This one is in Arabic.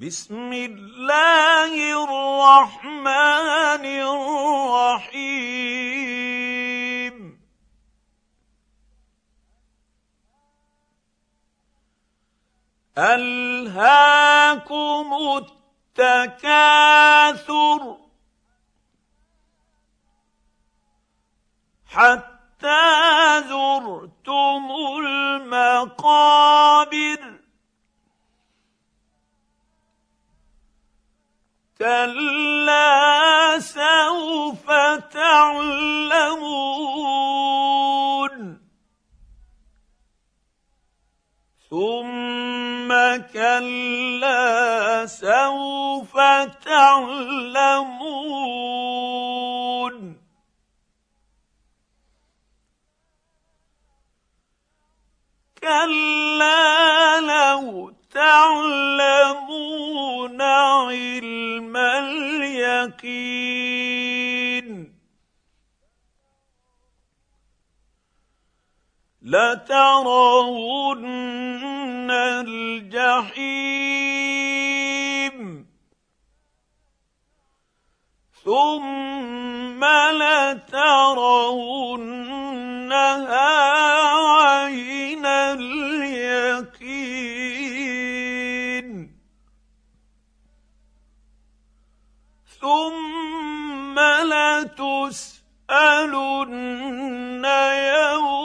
بسم الله الرحمن الرحيم. ألهاكم التكاثر حتى زرتم المقابر. كلا سوف تعلمون. ثم كلا سوف تعلمون. كلا لو تعلمون علم اليقين لترون الجحيم. ثم لترونها ثم لتسألن يومئذ